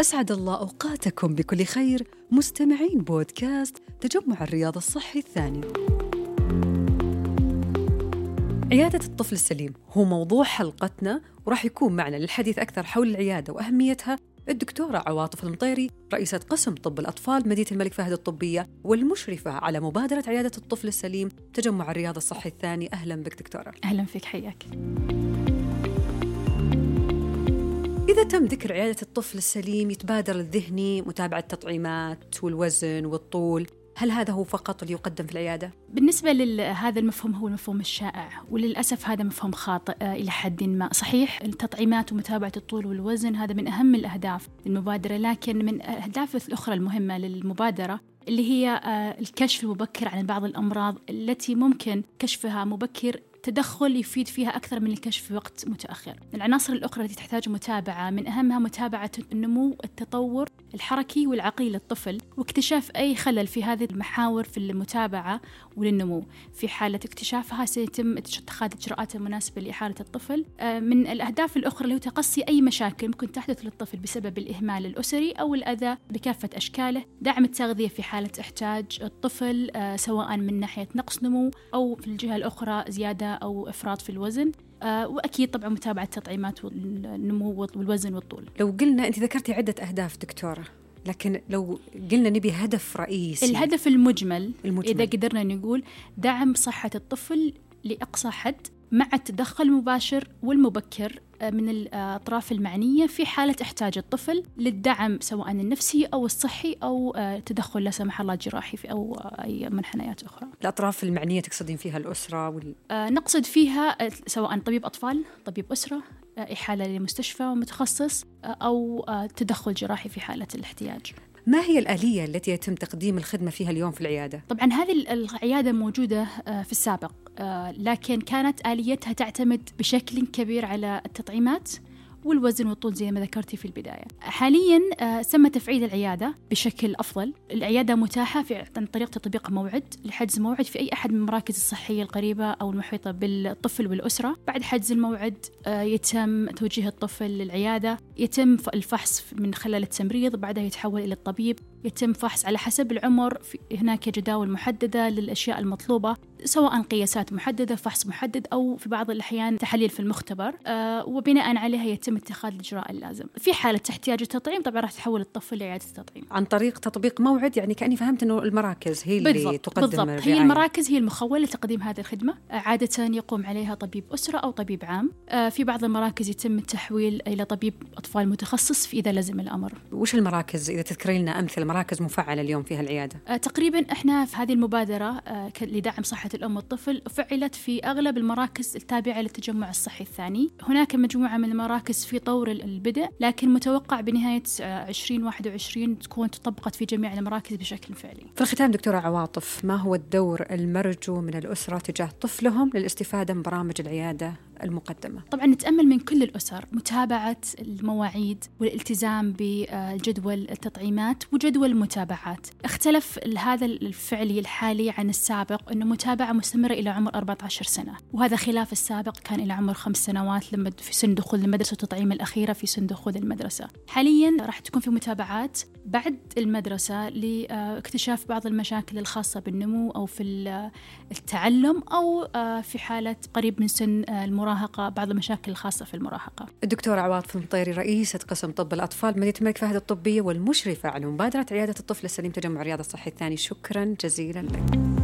أسعد الله أوقاتكم بكل خير مستمعين بودكاست تجمع الرياض الصحي الثاني. عيادة الطفل السليم هو موضوع حلقتنا وراح يكون معنا للحديث أكثر حول العيادة وأهميتها الدكتورة عواطف المطيري رئيسة قسم طب الأطفال مدينة الملك فهد الطبية والمشرفة على مبادرة عيادة الطفل السليم تجمع الرياض الصحي الثاني. أهلا بك دكتورة. أهلا فيك حياك. إذا تم ذكر عيادة الطفل السليم يتبادر الذهني متابعة التطعيمات والوزن والطول هل هذا هو فقط اللي يقدم في العيادة؟ بالنسبة لهذا المفهوم هو المفهوم الشائع وللأسف هذا مفهوم خاطئ آه، إلى حد ما صحيح التطعيمات ومتابعة الطول والوزن هذا من أهم الأهداف للمبادرة لكن من الأهداف الأخرى المهمة للمبادرة اللي هي آه، الكشف المبكر عن بعض الأمراض التي ممكن كشفها مبكر تدخل يفيد فيها أكثر من الكشف في وقت متأخر. العناصر الأخرى التي تحتاج متابعة من أهمها متابعة النمو التطور الحركي والعقلي للطفل واكتشاف أي خلل في هذه المحاور في المتابعة وللنمو. في حالة اكتشافها سيتم اتخاذ الإجراءات المناسبة لإحالة الطفل. آه، من الأهداف الأخرى اللي هو تقصي أي مشاكل ممكن تحدث للطفل بسبب الإهمال الأسري أو الأذى بكافة أشكاله. دعم التغذية في حالة احتاج الطفل آه، سواء من ناحية نقص نمو أو في الجهة الأخرى زيادة أو إفراط في الوزن آه، وأكيد طبعا متابعة التطعيمات والنمو والوزن والطول. لو قلنا أنت ذكرتي عدة أهداف دكتورة، لكن لو قلنا نبي هدف رئيسي الهدف المجمل, المجمل. إذا قدرنا نقول دعم صحة الطفل لأقصى حد مع التدخل المباشر والمبكر آه، من الأطراف المعنية في حالة إحتاج الطفل للدعم سواء النفسي أو الصحي أو آه، تدخل لا سمح الله جراحي في أو أي منحنيات أخرى. الأطراف المعنية تقصدين فيها الأسرة وال... آه، نقصد فيها سواء طبيب أطفال طبيب أسرة إحالة لمستشفى متخصص أو تدخل جراحي في حالة الاحتياج. ما هي الآلية التي يتم تقديم الخدمة فيها اليوم في العيادة؟ طبعا هذه العيادة موجودة في السابق آه، لكن كانت آليتها تعتمد بشكل كبير على التطعيمات والوزن والطول زي ما ذكرتي في البداية. حاليا آه، تفعيل العيادة بشكل أفضل. العيادة متاحة في عن طريق تطبيق موعد لحجز موعد في أي أحد من المراكز الصحية القريبة أو المحيطة بالطفل والأسرة. بعد حجز الموعد آه، يتم توجيه الطفل للعيادة. يتم الفحص من خلال التمريض بعدها يتحول إلى الطبيب. يتم فحص على حسب العمر. هناك جداول محددة للأشياء المطلوبة. سواء قياسات محددة فحص محدد أو في بعض الأحيان تحاليل في المختبر آه وبناء عليها يتم اتخاذ الإجراء اللازم. في حالة احتياج التطعيم طبعا راح تحول الطفل لعيادة التطعيم. عن طريق تطبيق موعد يعني كأني فهمت أنه المراكز هي اللي بالضبط تقدم بالضبط. الرعاية. هي المراكز هي المخولة لتقديم هذه الخدمة. عادة يقوم عليها طبيب أسرة أو طبيب عام. آه في بعض المراكز يتم التحويل إلى طبيب أطفال متخصص في إذا لزم الأمر. وش المراكز؟ إذا تذكري لنا أمثلة مراكز مفعلة اليوم فيها العيادة. آه تقريبا إحنا في هذه المبادرة لدعم صحة الأم والطفل فعلت في أغلب المراكز التابعة للتجمع الصحي الثاني. هناك مجموعة من المراكز في طور البدء لكن متوقع بنهاية 2021 تكون تطبقت في جميع المراكز بشكل فعلي. في الختام دكتورة عواطف ما هو الدور المرجو من الأسرة تجاه طفلهم للاستفادة من برامج العيادة المقدمة. طبعا نتأمل من كل الأسر متابعة المواعيد والالتزام بجدول التطعيمات وجدول المتابعات. اختلف هذا الفعلي الحالي عن السابق أنه متابعة مستمرة إلى عمر 14 سنة وهذا خلاف السابق كان إلى عمر خمس سنوات لما في سن دخول المدرسة التطعيم الأخيرة في سن دخول المدرسة. حاليا راح تكون في متابعات بعد المدرسة لاكتشاف بعض المشاكل الخاصة بالنمو أو في التعلم أو آه، في حالة قريب من سن المراهقة. بعض المشاكل الخاصة في المراهقة. الدكتورة عواطف المطيري رئيسة قسم طب الأطفال مدينة الملك فهد الطبية والمشرفة على مبادرة عيادة الطفل السليم تجمع رياض الصحي الثاني. شكرا جزيلا لك.